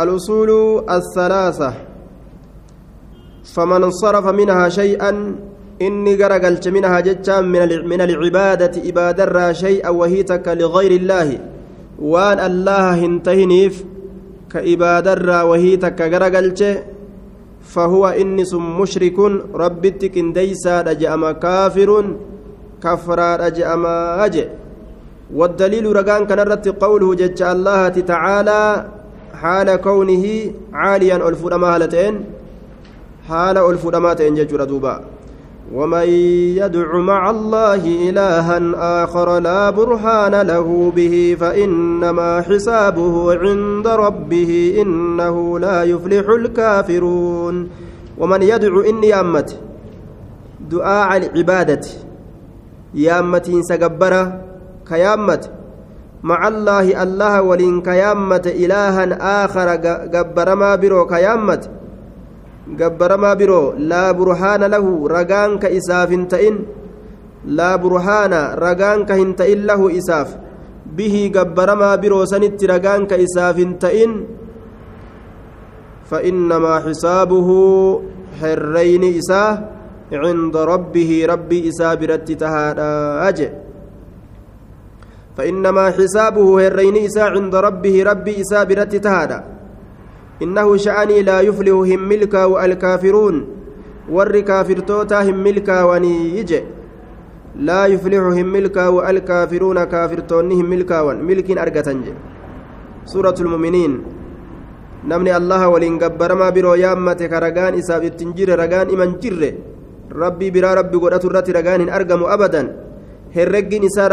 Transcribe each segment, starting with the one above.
الأصول الثلاثة. فمن صرف منها شيئا إني قرقلت منها جتا من العبادة إبادة شيئا وهي تك لغير الله. وأن الله هنتهنيف كإبادة وهي تك قرقلت فهو إنس مشرك ربتك ديسا رجأما كافر كفرا رجأما أجئ. والدليل رقان كان قوله جج الله تعالى حال كونه عاليا ألفون مهلتين حال ألفون ماتين جج ردوبا ومن يدع مع الله إلها آخر لا برهان له به فإنما حسابه عند ربه إنه لا يفلح الكافرون. ومن يدعو إني أمت دعاء العبادة يا أمتي سقبرة كيامت مع الله الله ولين كيامت إلها آخر قبر ما برو laa burhaana lahu ragaan ka isaaf hin ta'in laa burhaana ragaan ka hin ta'in lahu isaaf bihii gabbaramaa biroo sanitti ragaan ka isaaf hin ta'in فإنما حسابه حرين إساه عند ربه ربي إساه برت تهادا أجئ فإنما حسابه هرين إساء عند ربه ربي إساء برت تهادا إنه شأني لا يفلح هم ملكا والكافرون ور كافرتوتا هم ملكا ونيجي لا يفلح هم ملكا والكافرون كافرتون هم ملكا ملك أرقتنج سورة المؤمنين namni allaha waliin gabbaramaa biroo yaammate ka ragaan isaaf ittiin jirre ragaan iman jirre rabbii biraa rabbi godhatu irratti ragaan hin argamu abadan herreggiin isaa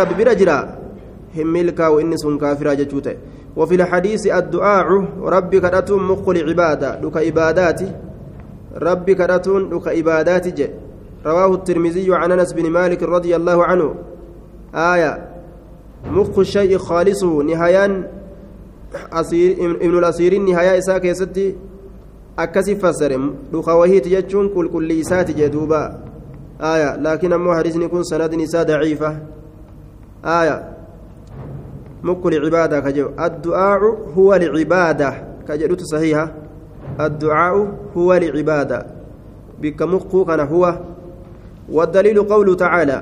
milkaa'u inni sun kaafiraa jechuu ta'e. وفي الحديث الدعاء ربي كرتون مخ العبادة لك عبادات ربي كرتون لك عبادات جي رواه الترمذي عن أنس بن مالك رضي الله عنه آية مخ الشيء خالصه نهاية أسير ابن الأسير نهاية إساء ستي أكسي فسر لك وهي تجتشون كل كل إساء جدوبا آية لكن أمو حديث يكون سند نساء ضعيفة آية مك العبادة كجو. الدعاء هو العبادة كجدت صحيحة. الدعاء هو العبادة بك مقو كان هو. والدليل قوله تعالى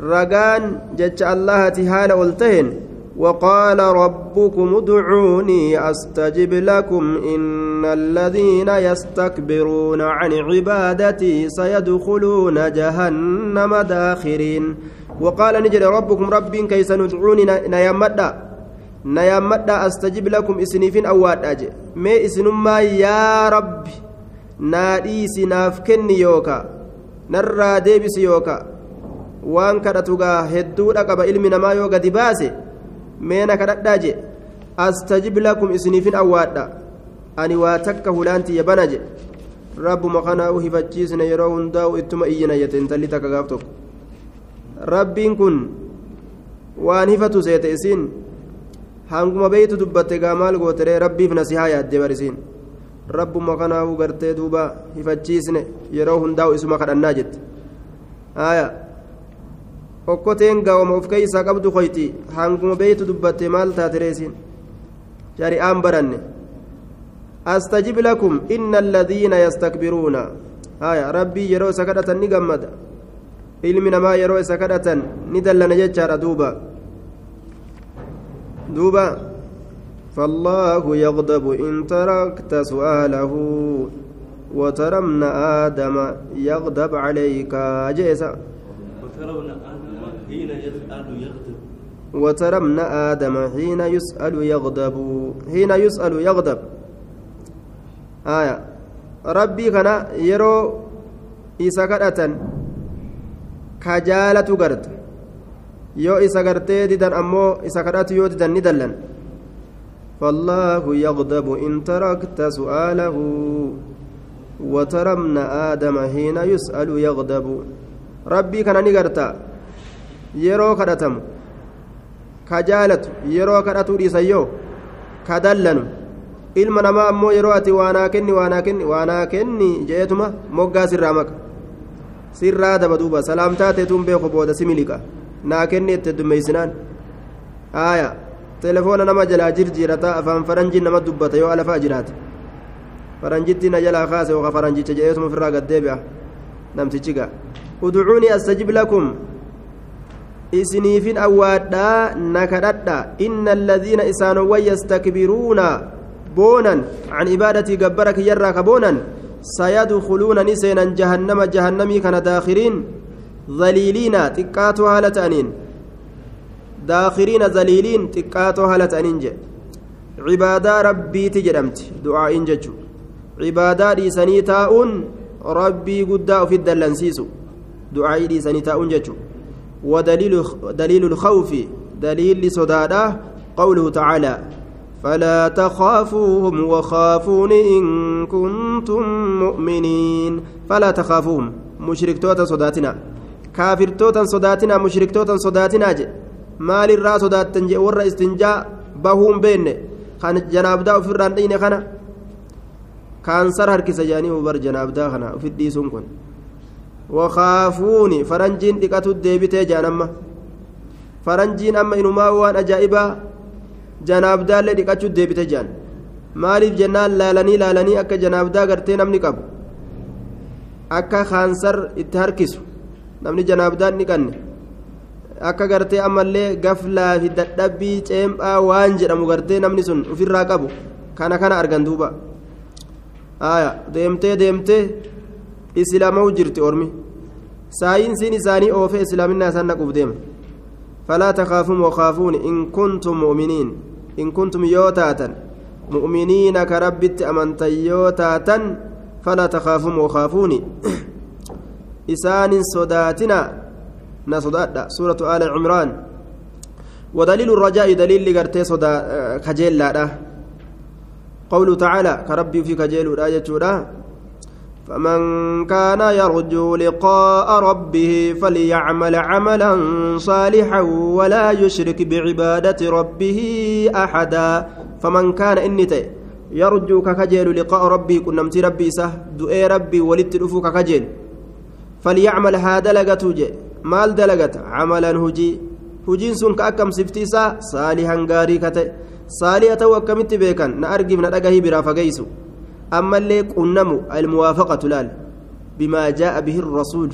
رجان جج الله تهال والتهن وقال ربكم ادعوني أستجب لكم. إن الذين يستكبرون عن عبادتي سيدخلون جهنم داخرين. وقال نجد ربكم رب كيس ندعوني نيامدا نيامدا استجب لكم اسنيفين اواد أجي مي اسنما يا رب نادي سناف كني يوكا نرى ديبس يوكا waan kadhatugaa hedduudha qaba ilmi namaa yoo gadi baase meena kadhadhaa je astajib lakum isiniifin awwaadha ani waa takka hulaanti yabana je rabbuma kanaa u hifachiisne yeroo hundaa'u rabbiin kun waan hifatu seete isiin hanguma beeytu dubbatte gaa maal gooteree rabbiif nasihaa yaadde barisiin. Rabbuma kanaafuu gartee duuba hifachiisne yeroo hundaa'u isuma kadhannaa jette. Aya. Okkoteen gaawama of keeysaa qabdu koyti hanguma beeytu dubbatte maal taateree isiin? Shari'aan baranne. Astajib lakum inna alladhiina yastakbiruuna. Aya rabbii yeroo isa kadhatan ni gammada ilmi namaa yeroo isa kadhatan ni dallana jechaadha duuba. Duuba فالله يغضب إن تركت سؤاله ابن آدم يغضب عليك جيسا ابن آدم حين يسأل يغضب حين يسأل يغضب آية ربي كان يرو إسا ka jaalatu garta yoo isa gartee didan ammoo isa kadhatu yoo didan ni dallan فالله يغضب إن تركت سؤاله وترى ابن آدم حين يسأل يغضب ربي كان نغرتا يرو كدتم كجالت يرو كدتو ديسيو كدلن ilma namaa ammoo yeroo ati waanaa kenni waanaa kenni waanaa kenni jeetuma moggaa sirraa maka sirraa daba duuba salaamtaa teetuun beeku booda si miliqa naa kenni itti dummeeysinaan haaya telefoona nama jalaa jirjiirata afaan faranjii nama dubbata yoo alafaa jiraate faranjitti na jalaa kaase yookaan faranjicha jedheetuma ofirraa gaddeebi'a namtichi gaa udcuunii astajib lakum isiniifin awwaadhaa na kadhadha inna alladhiina isaanowwan yastakbiruuna boonan can ibaadatii gabbara kiyyarraa ka boonan ni seenan jahannama jahannamii kana daakhiriin dhaliiliina xiqqaatoo haala ta'aniin daakhiriina dhaliiliin xiqqaatoo haala ta'aniin jedhe cibaadaa rabbiiti jedhamti du'aa'iin jechuu cibaadaa dhiisanii taa'uun rabbii guddaa ufit dallansiisu du'aa'ii dhiisanii taa'uun jechuu ودليل دليل الخوف دليل صداده قوله تعالى فلا تخافوهم وخافون إن كنتم مؤمنين. فلا تخافوهم مشرك توتا صداتنا. كافر توتا صداتنا مشرك توتا صداتنا جي. مال الرا صداتن جي ور استنجاء بهم بين. خان جناب دا في الران خنا كان سر هركس جاني وبر جناب دا خنا في الديسون كن وخافوني. فرنجين دقاتو ديبتي جانما. فرنجين أما إنما وان أجائبا. janaabdaallee dhiqachuutti deebite jean maaliif jennaan laalanii laalanii akka janaabdaa gartee namni qabu? Akka kaansar itti harkisu namni janaabdaan dhiqanne akka gartee ammallee gaflaa fi dadhabbii ceemphaa waan jedhamu gartee namni sun ofirraa qabu kana kana argan duuba. Deemtee deemtee islaama'u jirti ormi. Saayinsiin isaanii oofee islaaminaa isaan naquuf deema. Falaa takaafum wakaafuun in kuntum mu'miniin. إن كنتم يوتاتا مؤمنين كربت أمنت يوتاتا فلا تخافون وخافوني إسان صداتنا نصدات سورة آل عمران. ودليل الرجاء دليل لقرتي صدا خجيل لا قوله تعالى كربي في خجيل لا فمن كان يرجو لقاء ربه فليعمل عملا صالحا ولا يشرك بعبادة ربه أحدا. فمن كان إنت يرجو ككجيل لقاء ربه كنمت ربي سه دؤي ربي ولدت ككجيل. فليعمل هذا لقته مال دلقت؟ عملا هجي. هجين سن كأكم سفتيسا صالحا غاري كته صالحة وكمت بيكا نأرقي من أدقه برا فقيسو أما اللي قنموا الموافقة لال بما جاء به الرسول.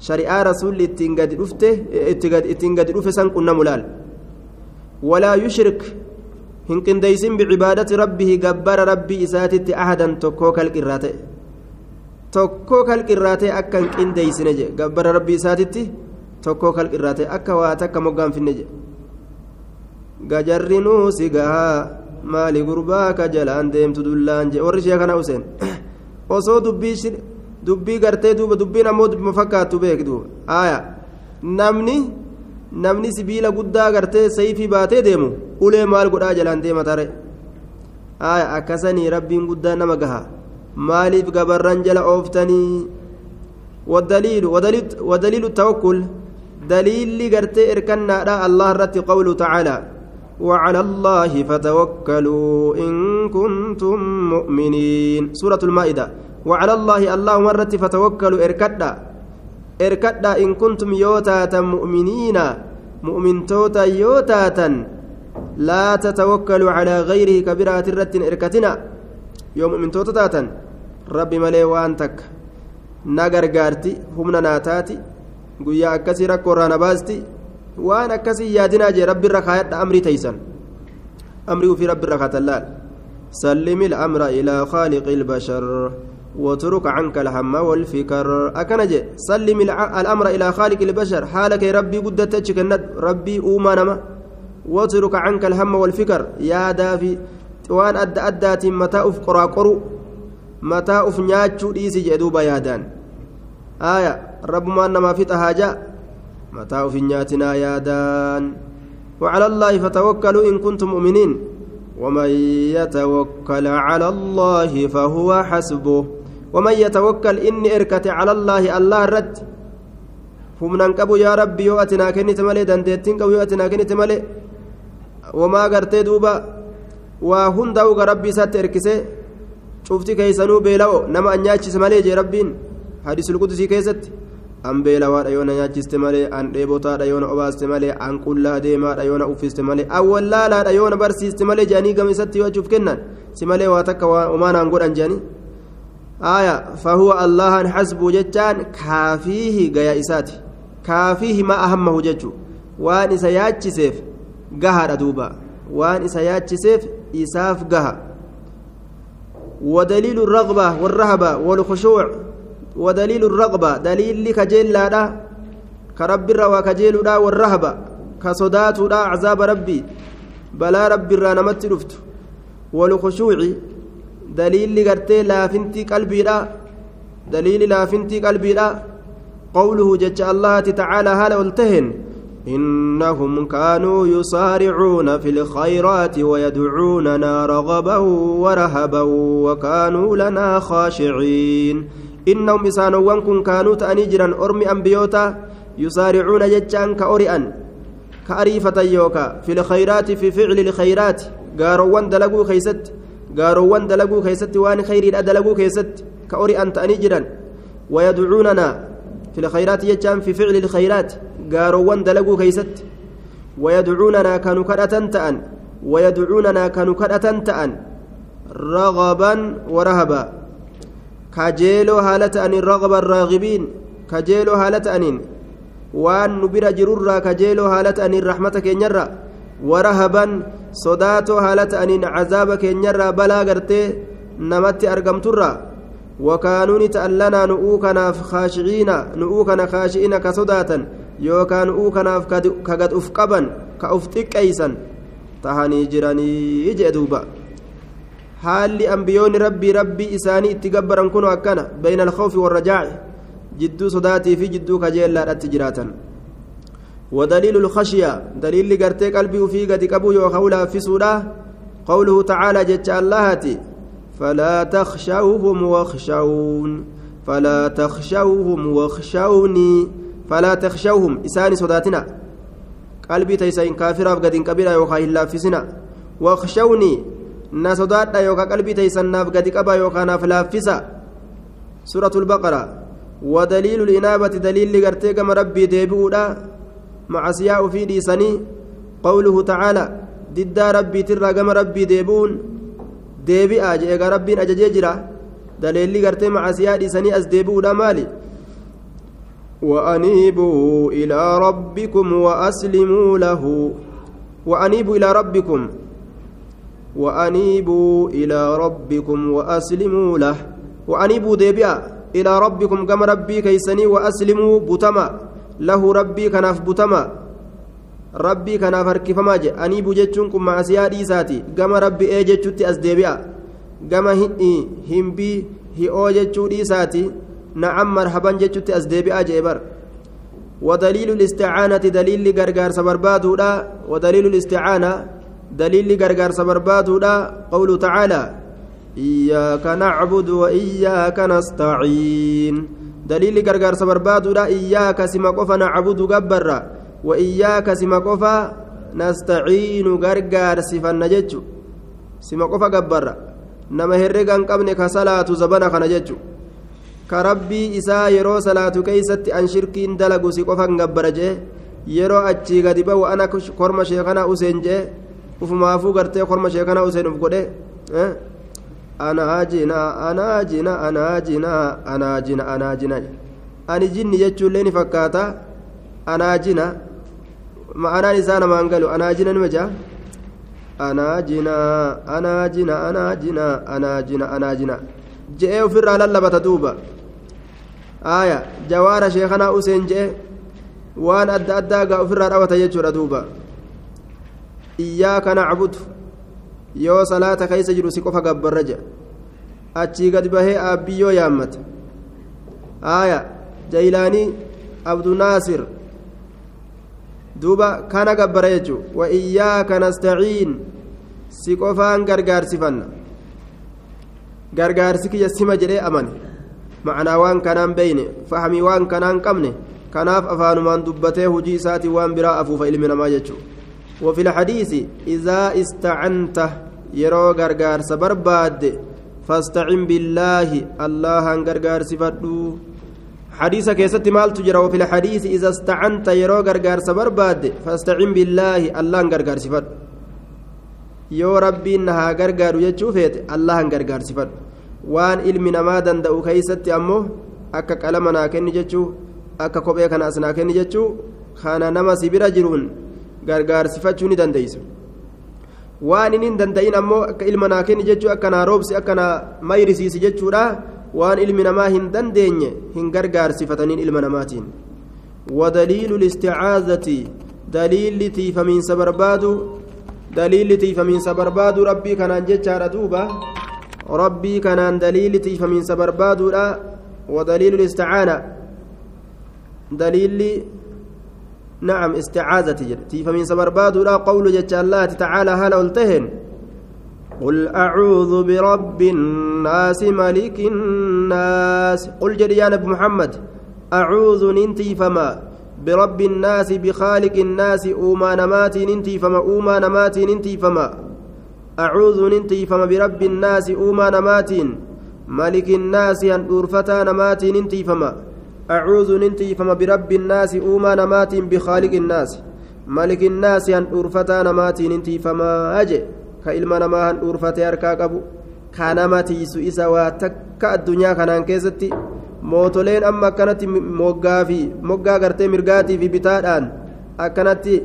شريعة رسول اتنقد رفته اتنقد رفه سن قنموا لال. ولا يشرك. هن قنديسين بعبادة ربه قبر ربي إساتت أحدا تكوك القراتي تكوك القراتي أكن قنديسين قبر ربي إساتت تكوك القراتي أكا واتك مقام في النجي. gajarri nuusi maali gurbaa ka jalaan deemtu dullaan jee warri ishee kana useen osoo dubbii dubbii gartee duuba dubbiin ammoo dubbima fakkaattu beek duuba aaya namni namni sibiila guddaa gartee sayfii baatee deemu ulee maal godhaa jalaan deema tare aaya akkasanii rabbiin guddaa nama gaha maaliif gabarran jala ooftanii ودليل ودليل ودليل التوكل دليل غرتي اركننا الله رتي قوله تعالى وعلى الله فتوكلوا إن كنتم مؤمنين. سورة المائدة. وعلى الله الله مرة فتوكلوا إركدا. إركدا إن كنتم يوتاتا مؤمنين. مؤمن توتا يوتاتا. لا تتوكلوا على غيره كبيرات الرت إركتنا. يوم مؤمن توتا ربي ملي وانتك. نغر غارتي همنا ناتاتي. guyyaa akkasii rakkoo irraa waan akkasii yaadinaa jee rabbi irra kaayadha amrii taysan. Amrii ufii rabbi irra kaatallaal سلم الأمر إلى خالق البشر واترك عنك الهم والفكر أكنج سلم الأمر إلى خالق البشر حالك يا ربي قد تشكند ربي أومانما واترك عنك الهم والفكر يا دافي وان أدى أدات متى أف قراقرو متى أف نياتشو ديسي جدوبا يادان آية ربما أنما في تهاجا متاع في نياتنا يادان وعلى الله فتوكلوا إن كنتم مؤمنين ومن يتوكل على الله فهو حسبه ومن يتوكل إني إركت على الله الله رد humnan qabu yaa rabbi yoo ati naa kennite malee dandeettiin qabu yoo ati naa kennite malee wamaa gartee duuba waa hundaa'u ga rabbii isaatti erkisee cufti keeysanuu beela'o nama anyaachise an beelawaadha yoo na nyaachiste malee an dheebotaadha yoo na obaaste malee an qullaa deemaadha yoo na uffiste malee an wallaalaadha yoo na barsiiste malee jedhanii gama isatti yoo achuuf kennan si malee waa takka umaanaan godhan jedhanii آية فهو الله حسبه جتان كافيه جيا إساتي كافيه ما أهمه جتشو وان سياتشي سيف قهر دوبا وان سياتشي سيف إساف قهر ودليل الرغبة والرهبة والخشوع ودليل الرغبة. دليل كجيل لا كرب الروا كجيل لا والرهبة. كصدات لا عذاب ربي. بلا رب الرانمت رفت. والخشوع. دليل قرتي لا فنتي قلبي لا دليل لا فنتي قلبي لا قوله جج الله تعالى هل والتهن. إنهم كانوا يصارعون في الخيرات ويدعوننا رغبا ورهبا وكانوا لنا خاشعين. إنهم إسانوان كن كانوا تأنيجرا أرمي أنبيوتا يسارعون جتان كأورئا كأريفة يوكا في الخيرات في فعل الخيرات. قاروان دلقوا خيست. قاروان دلقوا خيست. وان خير دلقوا خيست. كأورئا تأنيجرا ويدعوننا في الخيرات يجان في فعل الخيرات. قاروان دلقوا كيست ويدعوننا كانوا كرة تأن. ويدعوننا كانوا كرة تأن رغبا ورهبا كجيلو هالة أن الرغب الراغبين كجيلو هالة أنين وان نبر جرورا كجيلو هالة أن الرحمة كينيرا ورهبا صداتو هالة أنين عذاب كينيرا بلا قرتي نمت أرقمترا وكانوا نتألنا نؤوكنا خاشعين نؤوكنا خاشعين كصداتا yookaan uu kanaaf ka gad uf qaban ka uf xiqqeeysan tahanii jiranii jee duuba. Haalli ambiyoonni rabbii rabbii isaanii itti gabbaran kun akkana. Bayna alkhawfi warrajaaci jidduu sodaatii fi jidduu kajeellaadhatti jiraatan. ودليل الخشية دليل قرتي قلبي في قد قبو يوخولا في سورة قوله تعالى جت اللهتي فلا تخشوهم واخشون فلا تخشوهم واخشوني فلا تخشوهم إساني صداتنا قلبي تيسين كافر أبقد كبيرا يوكا إلا فسنا واخشوني نصدات يوكا قلبي تيسن نافقد كبا يوكا نافلافسا سورة البقرة ودليل الإنابة دليل لقرتي كما ربي ديبودا مع سياء في ديسني قوله تعالى ضد ربي ترى كما ربي ديبون ديبي أجي ربي أجججرا دليل لقرتي مع سياء ديسني أز ديبودا مالي وأنيبوا إلى ربكم وأسلموا له وأنيبوا إلى ربكم وأنيبوا إلى ربكم وأسلموا له. وأنيبوا ديبيا إلى ربكم كما ربي كيسني وأسلموا بتما له ربي كناف بتما ربي كناف هركفما جي. أنيبوا جتشنكم مع سيادي ساتي كما ربي إيه جتشتي أس ديبيا. كما هم بي هي أو جتشو ساتي نعم مرحبا جتت أزديبئا جيبر ودليل الاستعانة دليل غرغار سبربادو ودليل الاستعانة دليل غرغار سبربادو لا قوله تعالى إياك نعبد وإياك نستعين. دليل غرغار سبربادو لا إياك سما قفا نعبد غبر وإياك سما قفا نستعين غرغار سفن جتشو سما قفا غبر نما هرغان قبن كصلاة زبنا خنجتشو ka rabbii isaa yeroo salaatu keeysatti an shirkiin dalagu si qofan gabbara jee yeroo achii gadi ba'u ana ufumaafuu gartee korma sheekana useen uf godhe anaa jina anaa jina anaa jina anaa jina anaa jina ani jinni jechuullee ni fakkaata anaa jina ma'anaan isaa namaan galu anaa jina nima jaa anaa jina anaa jina anaa je'ee ofirraa lallabata duuba aya jawaara sheekanaa useen je'e waan adda addaa gaa ofirraa dhawata jechuudha duuba iyyaaka nacbudu yoo salaata keeysa jiru si qofa gabbarra jedha achii gad bahee aabbiyyoo yaammata aya jaylaanii abdunaasir duuba kana gabbara jechuu wa iyyaaka nastaciin si qofaan gargaarsifanna gargaarsi kiyya sima jedhee amane macnaa waan kanaan beyne fahamii waan kanaan qabne kanaaf afaanumaan dubbatee hujii isaatii waan biraa afuufa ilmi namaa jechuu وفي الحديث إذا استعنت يرو غرغار سبرباد فاستعن بالله الله غرغار سفدو حديث كيست مال تجرى وفي الحديث إذا استعنت يرو غرغار سبرباد فاستعن بالله الله غرغار صفات yoo rabbiin na haa gargaaru jechuu feete allahan gargaarsifadhu waan ilmi namaa danda'u keeysatti ammoo akka qalama naa kenni jechuu akka kophee kana as naa kenni jechuu kana nama si bira jiruun gargaarsifachuu ni dandeeysa waan inni hin danda'in ammoo akka ilma naa kenni jechuu akka naa roobsi akka naa mayrisiisi jechuudha waan ilmi namaa hin dandeenye hin gargaarsifataniin ilma namaatiin الاستعاذة دليل تيفمين سبربادو دليل تيفمين سبربادو ربي كان جتشار دوبا ربي كان دليل تيفمين سبربادو لا ودليل الاستعانة دليل نعم استعاذة تيفمين سبربادو لا قول جتش الله تعالى هل قلتهن قل أعوذ برب الناس ملك الناس. قل جري يا محمد أعوذ ننتي فما برب الناس بخالق الناس أوما نماتي ننتي فما أوما نماتي ننتي فما أعوذ ننتي فما برب الناس أوما نماتي ملك الناس أن أرفتا نماتي ننتي فما أعوذ ننتي فما برب الناس أوما نماتي بخالق الناس ملك الناس أن أرفتا نماتي ننتي فما dhuurfatee harkaa qabu ka nama tiisu isa waa takka addunyaa kanaan keessatti mootoleen amma akkanatti moggaa fi moggaa gartee mirgaatii fi bitaadhaan akkanatti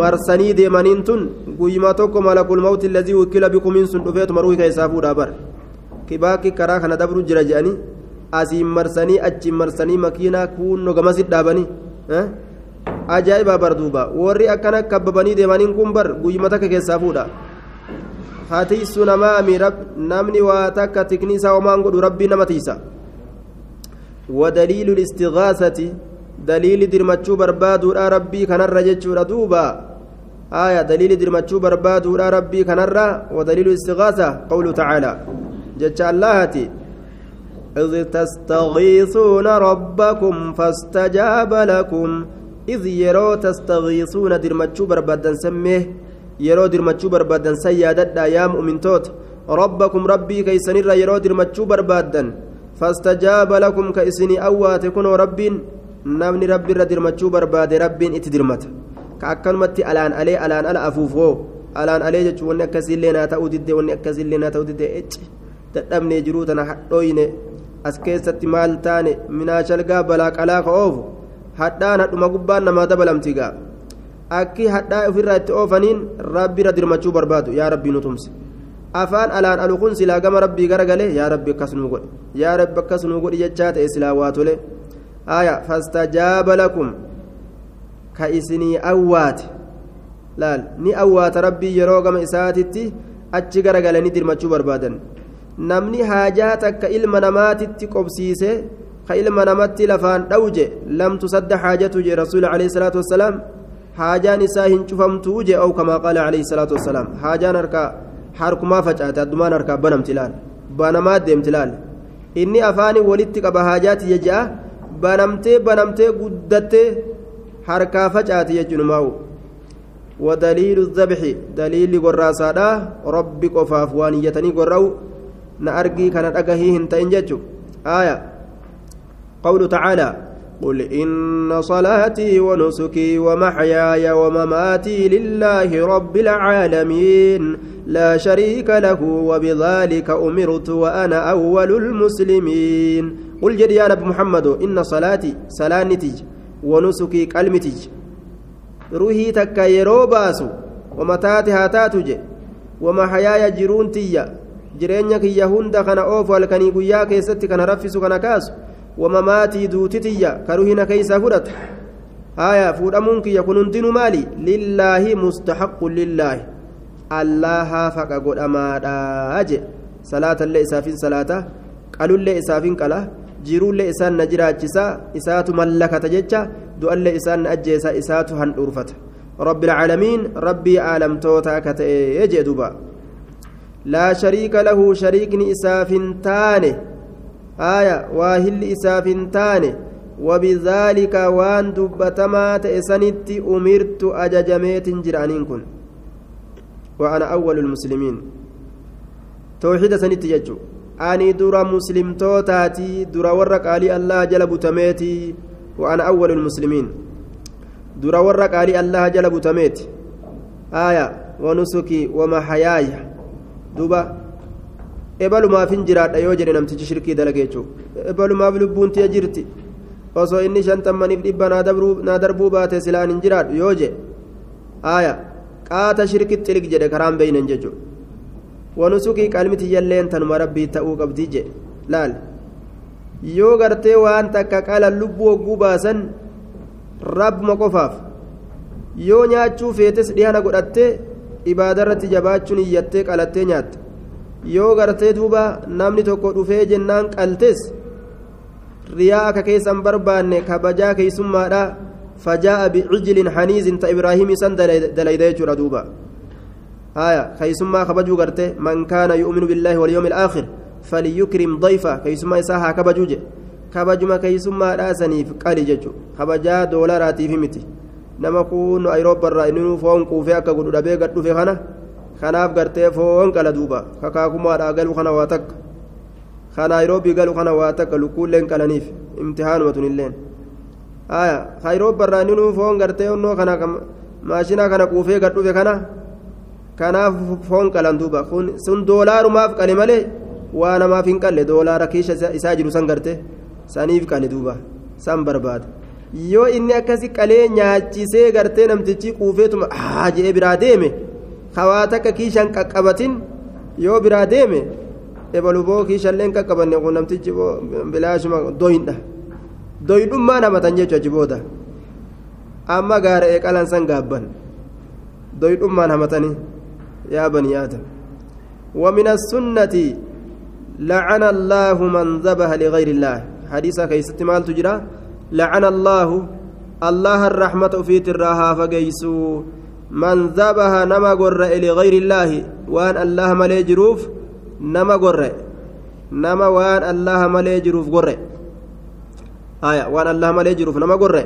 marsanii deemaniin tun guyyuma tokko malakul mawti lazii wikkila bikumiin sun dhufeetuma ruhi keessaa fuudhaa bara kibaakki karaa kana dabru jira jedhanii asiin marsanii achiin marsanii makiinaa kuunnoo gamasit dhaabanii ajaa'ibaa bar duuba warri akkana kabbabanii deemaniin kun bar guyyuma takka keessaa fuudha hatiisu namaami namni waa takka tikni isaa homaan godhu rabbii nama tiisa ودليل الاستغاثة دليل درمتشو بربادو ربي كنر جتشو دوبا آية دليل درمتشو بربادو ربي كنر ودليل الاستغاثة قوله تعالى جتش اللهتي إذ تستغيثون ربكم فاستجاب لكم. إذ يرو تستغيثون درمتشوبر بدن سميه يرو درمتشوبر بدن سيادت أيام من توت. ربكم ربي كيسنر يرو درمتشوبر بدن فاستجاب لكم كيسني أوى ربي نمني ربي ردرمتشوبر باد ربي اتدرمت كأكلمتي ألان ألي ألان ألا أفوفو. ألان ألي جتشو ونكزل لنا تأودد ونكزل لنا تأودد إتش تتمني جروتنا حتوينه as keessatti maal taane minaashalgaa balaa qalaa ka oofu hadhaan hadhuma gubbaan namaa dabalamti gaa akki hadhaa ofirraa itti oofaniin rabbira dirmachuu barbaadu yaa rabbii nu tumsi. Afaan alaan alu kun silaa gama rabbii gara galee yaa rabbi akkas nuu godhe yaa rabbi akkas nuu godhi jechaa ta'e silaa waa tole. Aya fastajaaba lakum ka isinii awwaate laal ni awwaata rabbii yeroo gama isaatitti achi gara galanii dirmachuu barbaadan namni haajaa takka ilma namaatitti qobsiise ka ilma namatti lafaan dhawje lam tusadda haajatu je rasuuli alayhi salaatu wassalaam haajaan isaa hin cufamtuu je au kamaa qaala alayhi salaatu wassalaam haajaan harkaa harkumaa facaate addumaan harkaa banamti laal banamaa deemti laal inni afaanii walitti qaba haajaati jeja'a banamtee banamtee guddattee harkaa facaati jechuunumaa'u ودليل الذبح دليل قراسادا ربي قفاف وانيتني قرأو نأرقي كانت أقهيهن تنججو آية قول تعالى قل إن صلاتي ونسكي ومحياي ومماتي لله رب العالمين لا شريك له وبذلك أمرت وأنا أول المسلمين قل جد يا نبي محمد إن صلاتي سلانتي ونسكي كلمتي روحي تكا يرو باسو ومتاتي هاتاتو ومحياي جرونتي jireenyaa kiyya hunda kana oofu halkanii guyyaa keessatti kana raffisu kana kaasu wamamaatii duutitiyya karuhina keeysaa fudhatu haya fuudhamuun kiyya kun hundinuu maali lillaahi mustaxaqu lillaahi allahaa faqa godhamaadha je salaatallee isaafin salaata qalullee isaafin qala jiruullee isaan na jiraachisa isaatu mallakata jecha du'allee isaan na ajjeesa isaatu handhuurfata rabbi العالمين لا شريك له شريك إساف تاني. آية واهل إساف تاني. وبذلك وان دبتما تأسنت أمرت أججميت جرانين كن. وأنا أول المسلمين. توحيد سنت يجو ani dura muslimtootaatii dura warra qaalii allah jala butameeti وأنا أول المسلمين. درا ورا قالي الله جل بتميت آية ونسكي ومحياي. duuba ebalumaaf hin jiraadha yoo jedhe namtichi shirkii dalage jechuudha ebalumaaf lubbuun tiya jirti. Osoo inni shantammaniif dhibba naa darbuu baate silaan hin jiraadhu yoo jedhe aaya qaata shirkitti cilig jedhe karaan beeynan jechuudha. Wanusukii qalmiti yalleen tanuma rabbii ta'uu qabdii jedhe. Laal. Yoo gartee waan takka qala lubbuu ogguu baasan rabbuma qofaaf yoo nyaachuu feetes dhihana godhattee ibaadarratti jabaachuun iyyattee qalattee nyaatte yoo gartee duuba namni tokko dhufee jennaan qaltes riyaa akka keessan barbaanne kabajaa keeysummaadha fajaa'a bicijlin haniizin ta ibraahimii san dalayda jechuudha duuba haya keeysummaa kabajuu garte man kaana yu'minu billaahi walyawmi alaakhir falyukrim dayfa keeysummaa isaa haa kabajuu jedhe kabajuma keeysummaadhaa saniif qali jechu kabajaa doolaraatiifi miti nama kun ayroobbarraa inni foon quufee akka godhu dhabee gad dhufe kana kanaaf gartee foon qala duuba kakaakumaadhaa galu kana waa takka kan ayroobii galu kana waa takka lukkuulleen qalaniif imtihaanumatun illeen haya ayroobbarraa inni foon gartee onnoo kana maashinaa kana quufee gad dhufe kana kanaaf foon qalan duuba sun doolaarumaaf qale malee waa namaaf hin qalle doolaara keessa isaa jiru san garte saniif qale duuba san barbaada yoo inni akkasi qalee nyaachisee gartee namtichi quufeetuma haa je'ee biraa deeme hawaa takka kiishan qaqqabatin yoo biraa deeme ebaluboo kiishalleen qaqqabanne kun namtichi bilaashuma doyindha doyidhummaa namatan jechu achi booda amma gaara eeqalan san gaabban doyidhummaan hamatanii yaa banii aadam ومن السنة لعن الله من ذبح لغير الله حديثا كيست مال تجرى لعن الله. الله الرحمة في تراها فقيسو. من ذبح نما قر لغير الله وان الله ملي جروف نما قر نما وان الله ملي جروف قر آية وان الله ملي جروف نما قر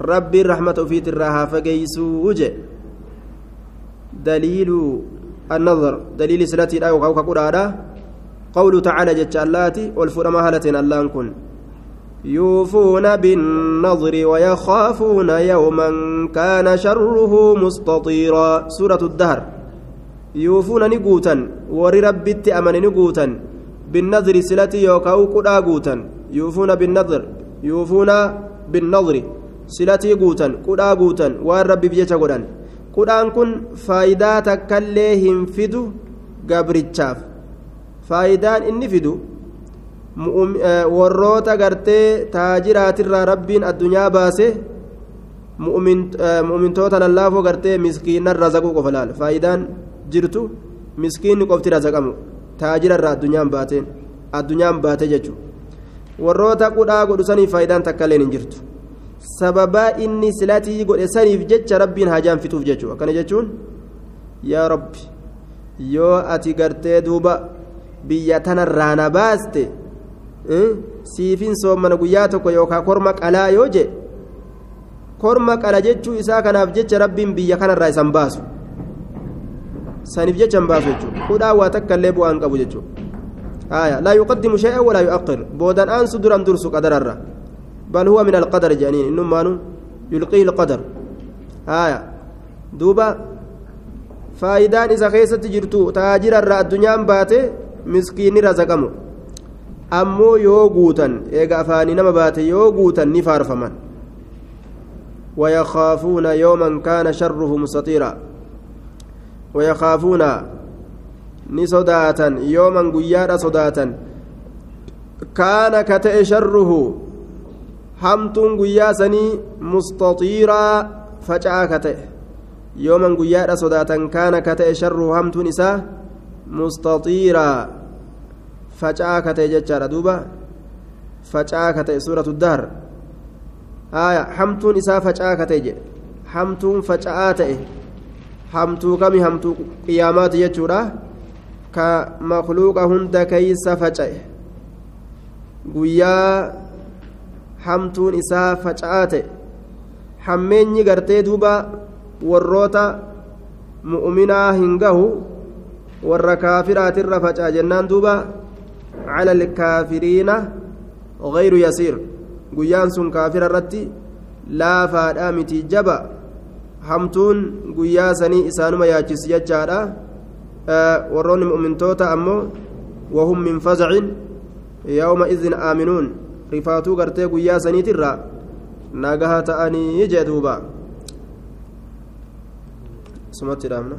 ربي الرحمة في تراها فقيسو. وجه. دليل النظر. دليل سلاتي لا يوقع قراءة قوله تعالى جت اللاتي والفرما هلتين الله كن. يوفون بالنظر ويخافون يوما كان شره مستطيرا. سورة الدهر. يوفون نقوتا. ور ربي أمن نقوتا. بالنظر سلتي يوكاو قدا قوتا. يوفون بالنظر. يوفون بالنظر. سلتي قوتا. قدا قوتا. والرب بيجا قدان qudhaan kun faayidaa takkallee hin fidu gabrichaaf faayidaan inni warroota gartee taajiraatirraa rabbiin addunyaa baase mu'mintoota lallaafoo gartee miskiinarra zaquu qofa laal faayidaan jirtu miskiinni qofti razaqamu taajirarraa addunyaan baateen addunyaan baate jechuudha warroota qudhaa godhu saniif faayidaan takkallee hin jirtu. sababaa inni silatii godhe saniif jecha rabbiin hajaan fituuf jechuudha akkana jechuun yaa rabbi yoo ati gartee duuba biyya tanarraa na baaste siifin soomana guyyaa tokko yookaan korma qalaa yoo je korma qala jechuu isaa kanaaf jecha rabbiin biyya kanarraa isan baasu saniif jecha hin baasu jechuudha hudhaa waa takka illee bu'aan qabu jechuudha laa yuqaddimu shay'an walaa yu'aqqir boodan aansu duran dursu qadararra. بل هو من القدر جانين إنما يلقيه القدر آية دوبا فايدان إذا خيست جرتو تاجر الرا الدنيا باتي مسكين رزقمو أمو يوغوتا إيغا أفاني نما باتي يوغوتا نفار فمن ويخافون يوما كان شره مستطيرا ويخافون نصداتا يوما قيادا صداتا كان كتئ شره guyyaa sanii mustaxiiraa faca'aa ka ta'e. Yooman guyyaadha sodaatan kaana ka ta'e sharruhu hamtuun isaa faca'aa ka ta'e jedhe hamtuun faca'aa ta'e hamtuu kami hamtuu qiyaamaati jechuudha ka makluuqa hunda keeysa faca'e guyyaa hamtuun isaa faca'aa ta'e hammeenyi gartee duuba warroota mu'uminaa hin gahu warra kaafiraatirra facaa jennaan duuba cala alkaafiriina gayru yasiir guyyaan sun kaafira irratti laafaadha miti jaba hamtuun guyyaa sanii isaanuma yaachisi jechaadha warroonni mu'mintoota ammoo wahum min fazacin yawma idin aaminuun rifaatuu gartee guyyaa saniitirra nagaha ta'anii jee duuba sumatti dhaamna